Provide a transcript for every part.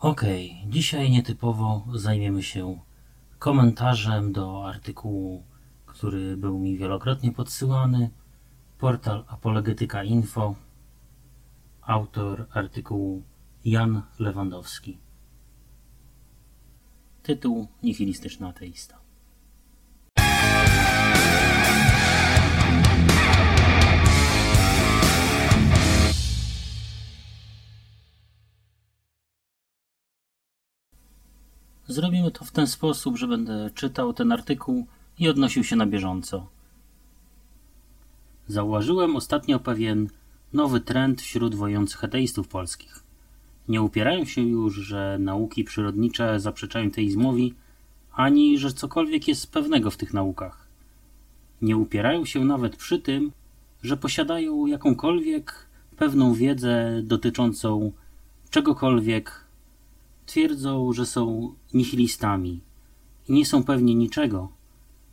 Okej, dzisiaj nietypowo zajmiemy się komentarzem do artykułu, który był mi wielokrotnie podsyłany. Portal Apologetyka Info. Autor artykułu Jan Lewandowski. Tytuł Nihilistyczny ateista. Zrobimy to w ten sposób, że będę czytał ten artykuł i odnosił się na bieżąco. Zauważyłem ostatnio pewien nowy trend wśród wojących ateistów polskich. Nie upierają się już, że nauki przyrodnicze zaprzeczają teizmowi, ani że cokolwiek jest pewnego w tych naukach. Nie upierają się nawet przy tym, że posiadają jakąkolwiek pewną wiedzę dotyczącą czegokolwiek twierdzą, że są nihilistami i nie są pewni niczego.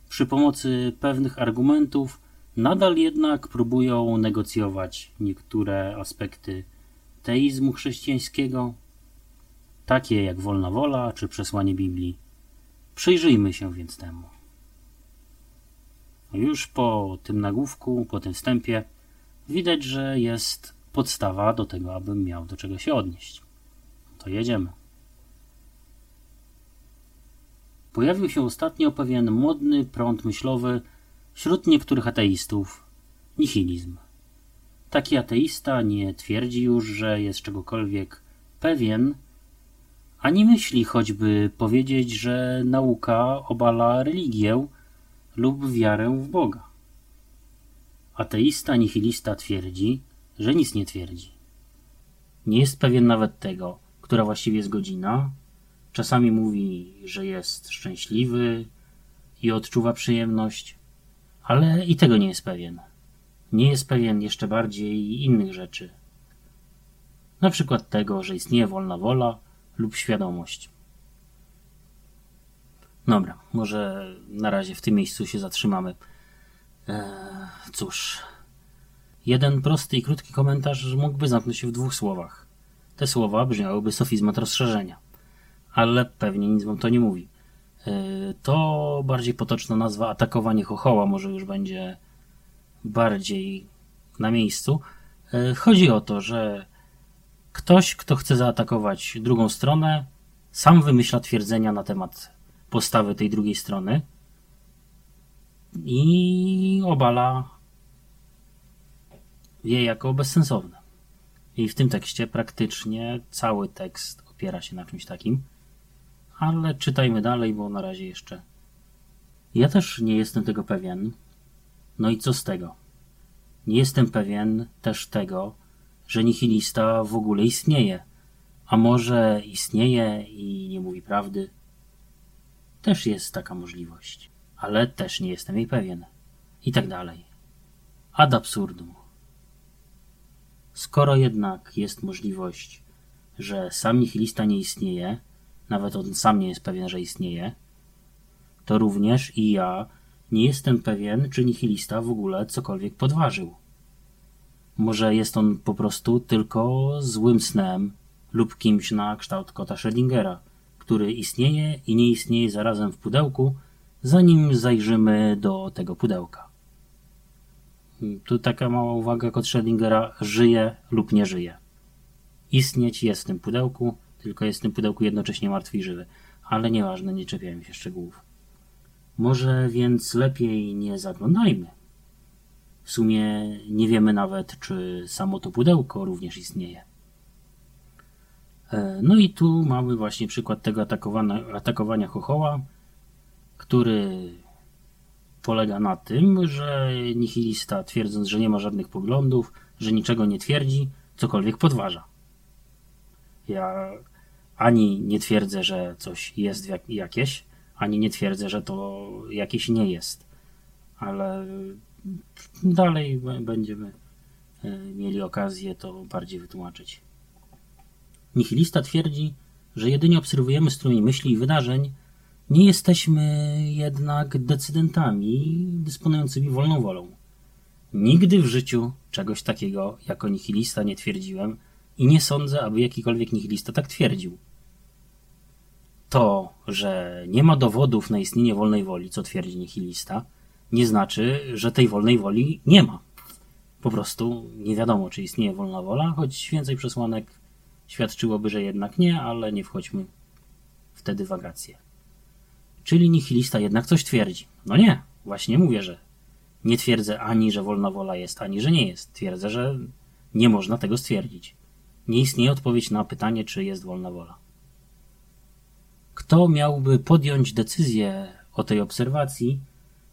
Przy pomocy pewnych argumentów nadal jednak próbują negocjować niektóre aspekty teizmu chrześcijańskiego, takie jak wolna wola czy przesłanie Biblii. Przyjrzyjmy się więc temu. Już po tym nagłówku, po tym wstępie, widać, że jest podstawa do tego, abym miał do czego się odnieść. To jedziemy. Pojawił się ostatnio pewien modny prąd myślowy wśród niektórych ateistów nihilizm. Taki ateista nie twierdzi już, że jest czegokolwiek pewien, ani myśli choćby powiedzieć, że nauka obala religię lub wiarę w Boga. Ateista nihilista twierdzi, że nic nie twierdzi. Nie jest pewien nawet tego, która właściwie jest godzina, Czasami mówi, że jest szczęśliwy i odczuwa przyjemność, ale i tego nie jest pewien. Nie jest pewien jeszcze bardziej innych rzeczy. Na przykład tego, że istnieje wolna wola lub świadomość. Dobra, może na razie w tym miejscu się zatrzymamy. Eee, cóż. Jeden prosty i krótki komentarz mógłby zamknąć się w dwóch słowach. Te słowa brzmiałyby sofizmat rozszerzenia ale pewnie nic wam to nie mówi. E, to bardziej potoczna nazwa atakowanie chochoła może już będzie bardziej na miejscu. E, chodzi o to, że ktoś, kto chce zaatakować drugą stronę, sam wymyśla twierdzenia na temat postawy tej drugiej strony i obala je jako bezsensowne. I w tym tekście praktycznie cały tekst opiera się na czymś takim ale czytajmy dalej, bo na razie jeszcze. Ja też nie jestem tego pewien. No i co z tego? Nie jestem pewien też tego, że nihilista w ogóle istnieje. A może istnieje i nie mówi prawdy? Też jest taka możliwość, ale też nie jestem jej pewien. I tak dalej. Ad absurdum. Skoro jednak jest możliwość, że sam nihilista nie istnieje, nawet on sam nie jest pewien, że istnieje, to również i ja nie jestem pewien, czy nihilista w ogóle cokolwiek podważył. Może jest on po prostu tylko złym snem lub kimś na kształt kota Schrödingera, który istnieje i nie istnieje zarazem w pudełku, zanim zajrzymy do tego pudełka. Tu taka mała uwaga, kot Schrödingera żyje lub nie żyje. Istnieć jest w tym pudełku, tylko jest w tym pudełku jednocześnie martwy i żywy. Ale nieważne, nie czepiajmy się szczegółów. Może więc lepiej nie zaglądajmy. W sumie nie wiemy nawet, czy samo to pudełko również istnieje. E, no i tu mamy właśnie przykład tego atakowania, atakowania chochoła, który polega na tym, że nihilista twierdząc, że nie ma żadnych poglądów, że niczego nie twierdzi, cokolwiek podważa. Ja ani nie twierdzę, że coś jest jakieś, ani nie twierdzę, że to jakieś nie jest. Ale dalej będziemy e, mieli okazję to bardziej wytłumaczyć. Nihilista twierdzi, że jedynie obserwujemy strumień myśli i wydarzeń, nie jesteśmy jednak decydentami dysponującymi wolną wolą. Nigdy w życiu czegoś takiego jako nihilista nie twierdziłem i nie sądzę, aby jakikolwiek nihilista tak twierdził. To, że nie ma dowodów na istnienie wolnej woli, co twierdzi nihilista, nie znaczy, że tej wolnej woli nie ma. Po prostu nie wiadomo, czy istnieje wolna wola, choć więcej przesłanek świadczyłoby, że jednak nie, ale nie wchodźmy w te. Czyli nihilista jednak coś twierdzi. No nie, właśnie mówię, że nie twierdzę ani, że wolna wola jest, ani, że nie jest. Twierdzę, że nie można tego stwierdzić. Nie istnieje odpowiedź na pytanie, czy jest wolna wola. Kto miałby podjąć decyzję o tej obserwacji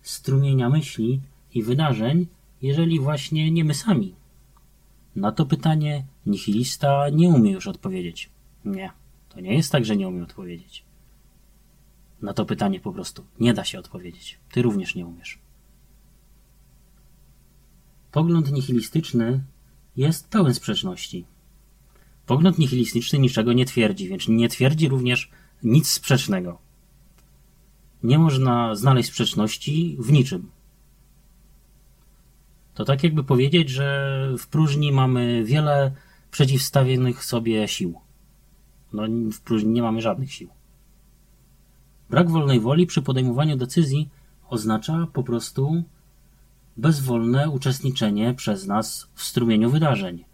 strumienia myśli i wydarzeń, jeżeli właśnie nie my sami? Na to pytanie nihilista nie umie już odpowiedzieć. Nie, to nie jest tak, że nie umie odpowiedzieć. Na to pytanie po prostu nie da się odpowiedzieć. Ty również nie umiesz. Pogląd nihilistyczny jest pełen sprzeczności. Pogląd nihilistyczny niczego nie twierdzi, więc nie twierdzi również nic sprzecznego. Nie można znaleźć sprzeczności w niczym. To tak jakby powiedzieć, że w próżni mamy wiele przeciwstawionych sobie sił. No, w próżni nie mamy żadnych sił. Brak wolnej woli przy podejmowaniu decyzji oznacza po prostu bezwolne uczestniczenie przez nas w strumieniu wydarzeń,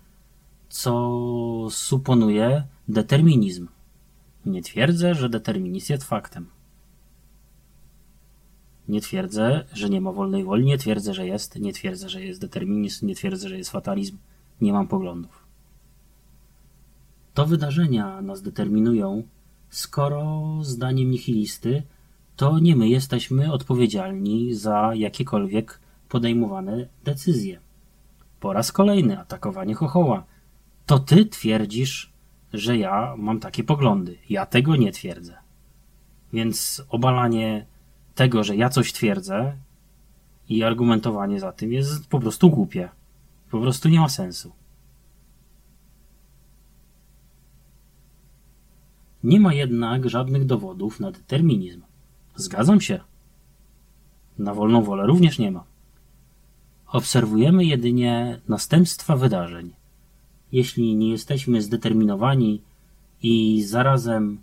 co suponuje determinizm. Nie twierdzę, że determinizm jest faktem. Nie twierdzę, że nie ma wolnej woli, nie twierdzę, że jest, nie twierdzę, że jest determinizm, nie twierdzę, że jest fatalizm, nie mam poglądów. To wydarzenia nas determinują, skoro zdaniem nihilisty to nie my jesteśmy odpowiedzialni za jakiekolwiek podejmowane decyzje. Po raz kolejny atakowanie chochoła. To ty twierdzisz, że ja mam takie poglądy. Ja tego nie twierdzę. Więc obalanie tego, że ja coś twierdzę i argumentowanie za tym jest po prostu głupie. Po prostu nie ma sensu. Nie ma jednak żadnych dowodów na determinizm. Zgadzam się. Na wolną wolę również nie ma. Obserwujemy jedynie następstwa wydarzeń. Jeśli nie jesteśmy zdeterminowani i zarazem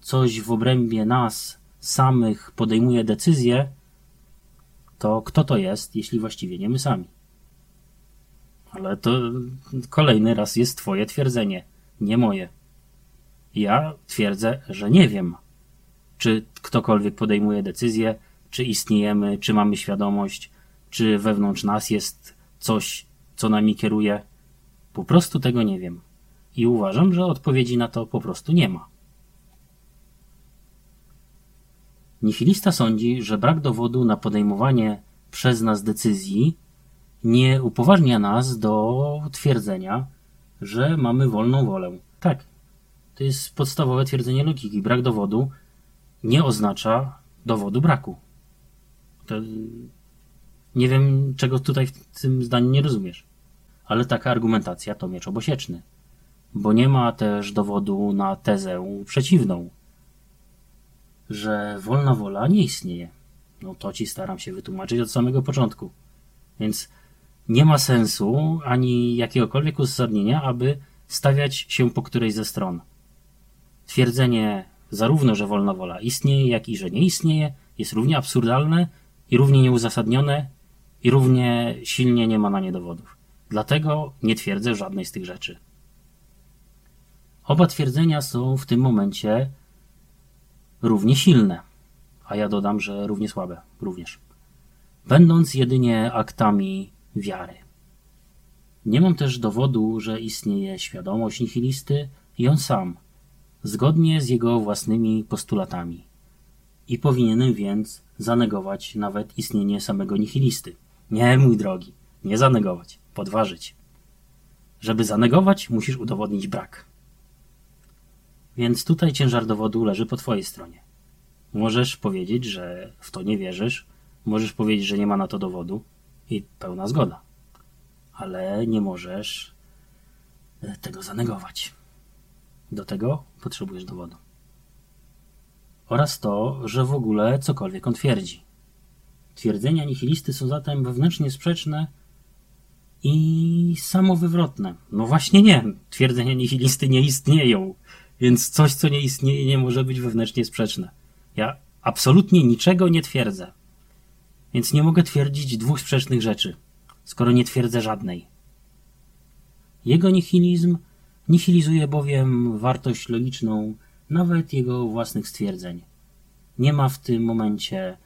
coś w obrębie nas samych podejmuje decyzję, to kto to jest, jeśli właściwie nie my sami? Ale to kolejny raz jest Twoje twierdzenie, nie moje. Ja twierdzę, że nie wiem, czy ktokolwiek podejmuje decyzję, czy istniejemy, czy mamy świadomość, czy wewnątrz nas jest coś, co nami kieruje. Po prostu tego nie wiem. I uważam, że odpowiedzi na to po prostu nie ma. Nihilista sądzi, że brak dowodu na podejmowanie przez nas decyzji nie upoważnia nas do twierdzenia, że mamy wolną wolę. Tak, to jest podstawowe twierdzenie logiki. Brak dowodu nie oznacza dowodu braku. To nie wiem, czego tutaj w tym zdaniu nie rozumiesz. Ale taka argumentacja to miecz obosieczny. Bo nie ma też dowodu na tezę przeciwną, że wolna wola nie istnieje. No to ci staram się wytłumaczyć od samego początku. Więc nie ma sensu ani jakiegokolwiek uzasadnienia, aby stawiać się po którejś ze stron. Twierdzenie zarówno, że wolna wola istnieje, jak i że nie istnieje, jest równie absurdalne i równie nieuzasadnione i równie silnie nie ma na nie dowodów. Dlatego nie twierdzę żadnej z tych rzeczy. Oba twierdzenia są w tym momencie równie silne, a ja dodam, że równie słabe, również. Będąc jedynie aktami wiary. Nie mam też dowodu, że istnieje świadomość nihilisty i on sam, zgodnie z jego własnymi postulatami. I powinienem więc zanegować nawet istnienie samego nihilisty. Nie, mój drogi, nie zanegować, podważyć. Żeby zanegować, musisz udowodnić brak. Więc tutaj ciężar dowodu leży po twojej stronie. Możesz powiedzieć, że w to nie wierzysz, możesz powiedzieć, że nie ma na to dowodu i pełna zgoda. Ale nie możesz e, tego zanegować. Do tego potrzebujesz dowodu. Oraz to, że w ogóle cokolwiek on twierdzi. Twierdzenia nihilisty są zatem wewnętrznie sprzeczne i samowywrotne. No właśnie nie. Twierdzenia nihilisty nie istnieją. Więc coś, co nie istnieje, nie może być wewnętrznie sprzeczne. Ja absolutnie niczego nie twierdzę. Więc nie mogę twierdzić dwóch sprzecznych rzeczy, skoro nie twierdzę żadnej. Jego nihilizm nihilizuje bowiem wartość logiczną nawet jego własnych stwierdzeń. Nie ma w tym momencie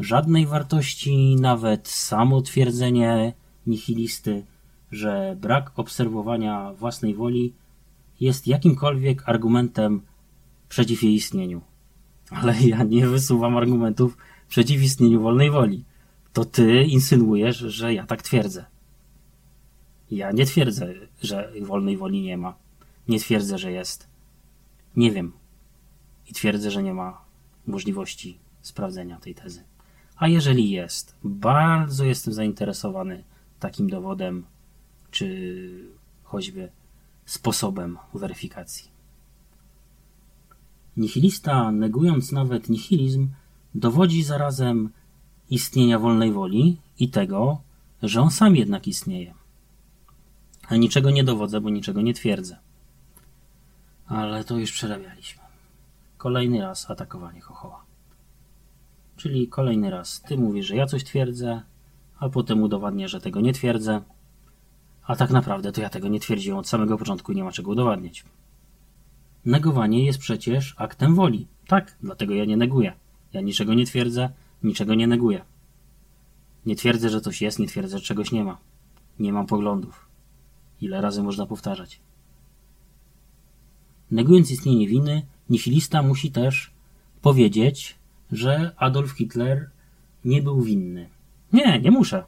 żadnej wartości, nawet samo twierdzenie nihilisty, że brak obserwowania własnej woli jest jakimkolwiek argumentem przeciw jej istnieniu. Ale ja nie wysuwam argumentów przeciw istnieniu wolnej woli. To ty insynuujesz, że ja tak twierdzę. Ja nie twierdzę, że wolnej woli nie ma. Nie twierdzę, że jest. Nie wiem. I twierdzę, że nie ma możliwości sprawdzenia tej tezy. A jeżeli jest, bardzo jestem zainteresowany takim dowodem, czy choćby sposobem weryfikacji. Nihilista, negując nawet nihilizm, dowodzi zarazem istnienia wolnej woli i tego, że on sam jednak istnieje. A niczego nie dowodzę, bo niczego nie twierdzę. Ale to już przerabialiśmy. Kolejny raz atakowanie chochoła. Czyli kolejny raz ty mówisz, że ja coś twierdzę, a potem udowadnię, że tego nie twierdzę. A tak naprawdę to ja tego nie twierdziłem od samego początku i nie ma czego udowadniać. Negowanie jest przecież aktem woli. Tak, dlatego ja nie neguję. Ja niczego nie twierdzę, niczego nie neguję. Nie twierdzę, że coś jest, nie twierdzę, że czegoś nie ma. Nie mam poglądów. Ile razy można powtarzać? Negując istnienie winy, nihilista musi też powiedzieć, że Adolf Hitler nie był winny. Nie, nie muszę.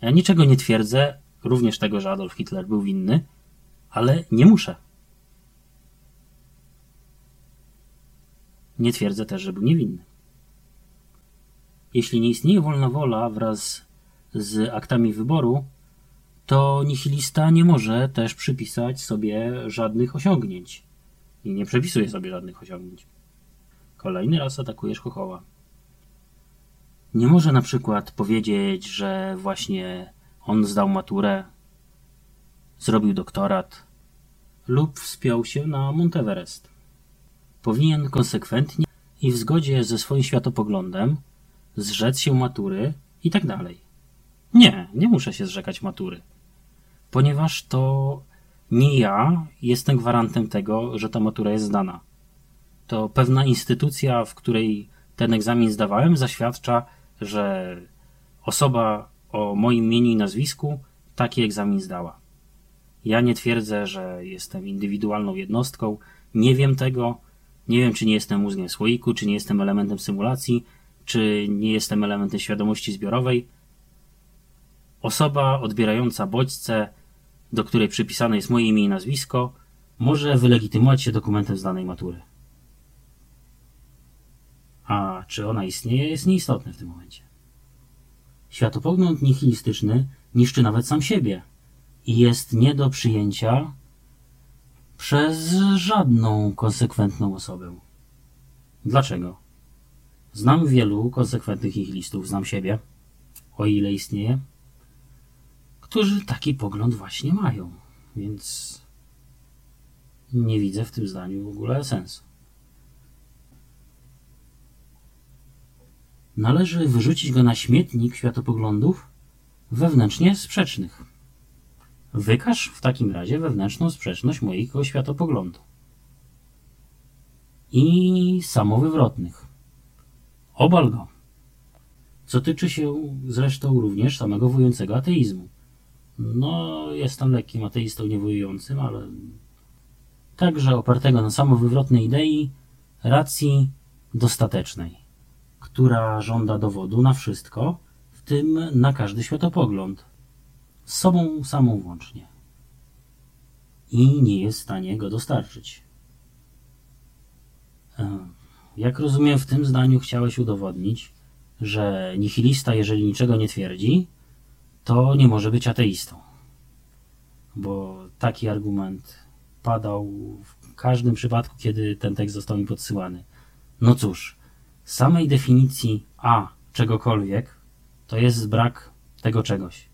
Ja niczego nie twierdzę, również tego, że Adolf Hitler był winny, ale nie muszę. Nie twierdzę też, że był niewinny. Jeśli nie istnieje wolna wola wraz z aktami wyboru, to nihilista nie może też przypisać sobie żadnych osiągnięć. I nie przepisuje sobie żadnych osiągnięć. Kolejny raz atakujesz Chochoła. Nie może na przykład powiedzieć, że właśnie on zdał maturę, zrobił doktorat lub wspiął się na Monteverest. Powinien konsekwentnie i w zgodzie ze swoim światopoglądem zrzec się matury i tak dalej. Nie, nie muszę się zrzekać matury, ponieważ to nie ja jestem gwarantem tego, że ta matura jest zdana. To pewna instytucja, w której ten egzamin zdawałem, zaświadcza, że osoba o moim imieniu i nazwisku taki egzamin zdała. Ja nie twierdzę, że jestem indywidualną jednostką, nie wiem tego, nie wiem, czy nie jestem mózgiem słoiku, czy nie jestem elementem symulacji, czy nie jestem elementem świadomości zbiorowej. Osoba odbierająca bodźce, do której przypisane jest moje imię i nazwisko, może wylegitymować się dokumentem z danej matury. Czy ona istnieje, jest nieistotne w tym momencie. Światopogląd nihilistyczny niszczy nawet sam siebie i jest nie do przyjęcia przez żadną konsekwentną osobę. Dlaczego? Znam wielu konsekwentnych nihilistów, znam siebie, o ile istnieje, którzy taki pogląd właśnie mają, więc nie widzę w tym zdaniu w ogóle sensu. Należy wyrzucić go na śmietnik światopoglądów wewnętrznie sprzecznych. Wykaż w takim razie wewnętrzną sprzeczność mojego światopoglądu. I samowywrotnych. Obal go. Co tyczy się zresztą również samego wojującego ateizmu. No, jestem lekkim ateistą niewojującym, ale także opartego na samowywrotnej idei racji dostatecznej która żąda dowodu na wszystko, w tym na każdy światopogląd, z sobą samą włącznie. I nie jest w stanie go dostarczyć. E, jak rozumiem, w tym zdaniu chciałeś udowodnić, że nihilista, jeżeli niczego nie twierdzi, to nie może być ateistą. Bo taki argument padał w każdym przypadku, kiedy ten tekst został mi podsyłany. No cóż, samej definicji A czegokolwiek to jest brak tego czegoś.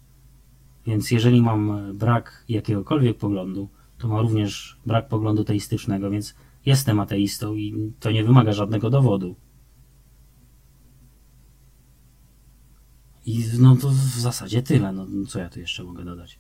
Więc jeżeli mam brak jakiegokolwiek poglądu, to ma również brak poglądu teistycznego, więc jestem ateistą i to nie wymaga żadnego dowodu. I no to w zasadzie tyle. No co ja tu jeszcze mogę dodać?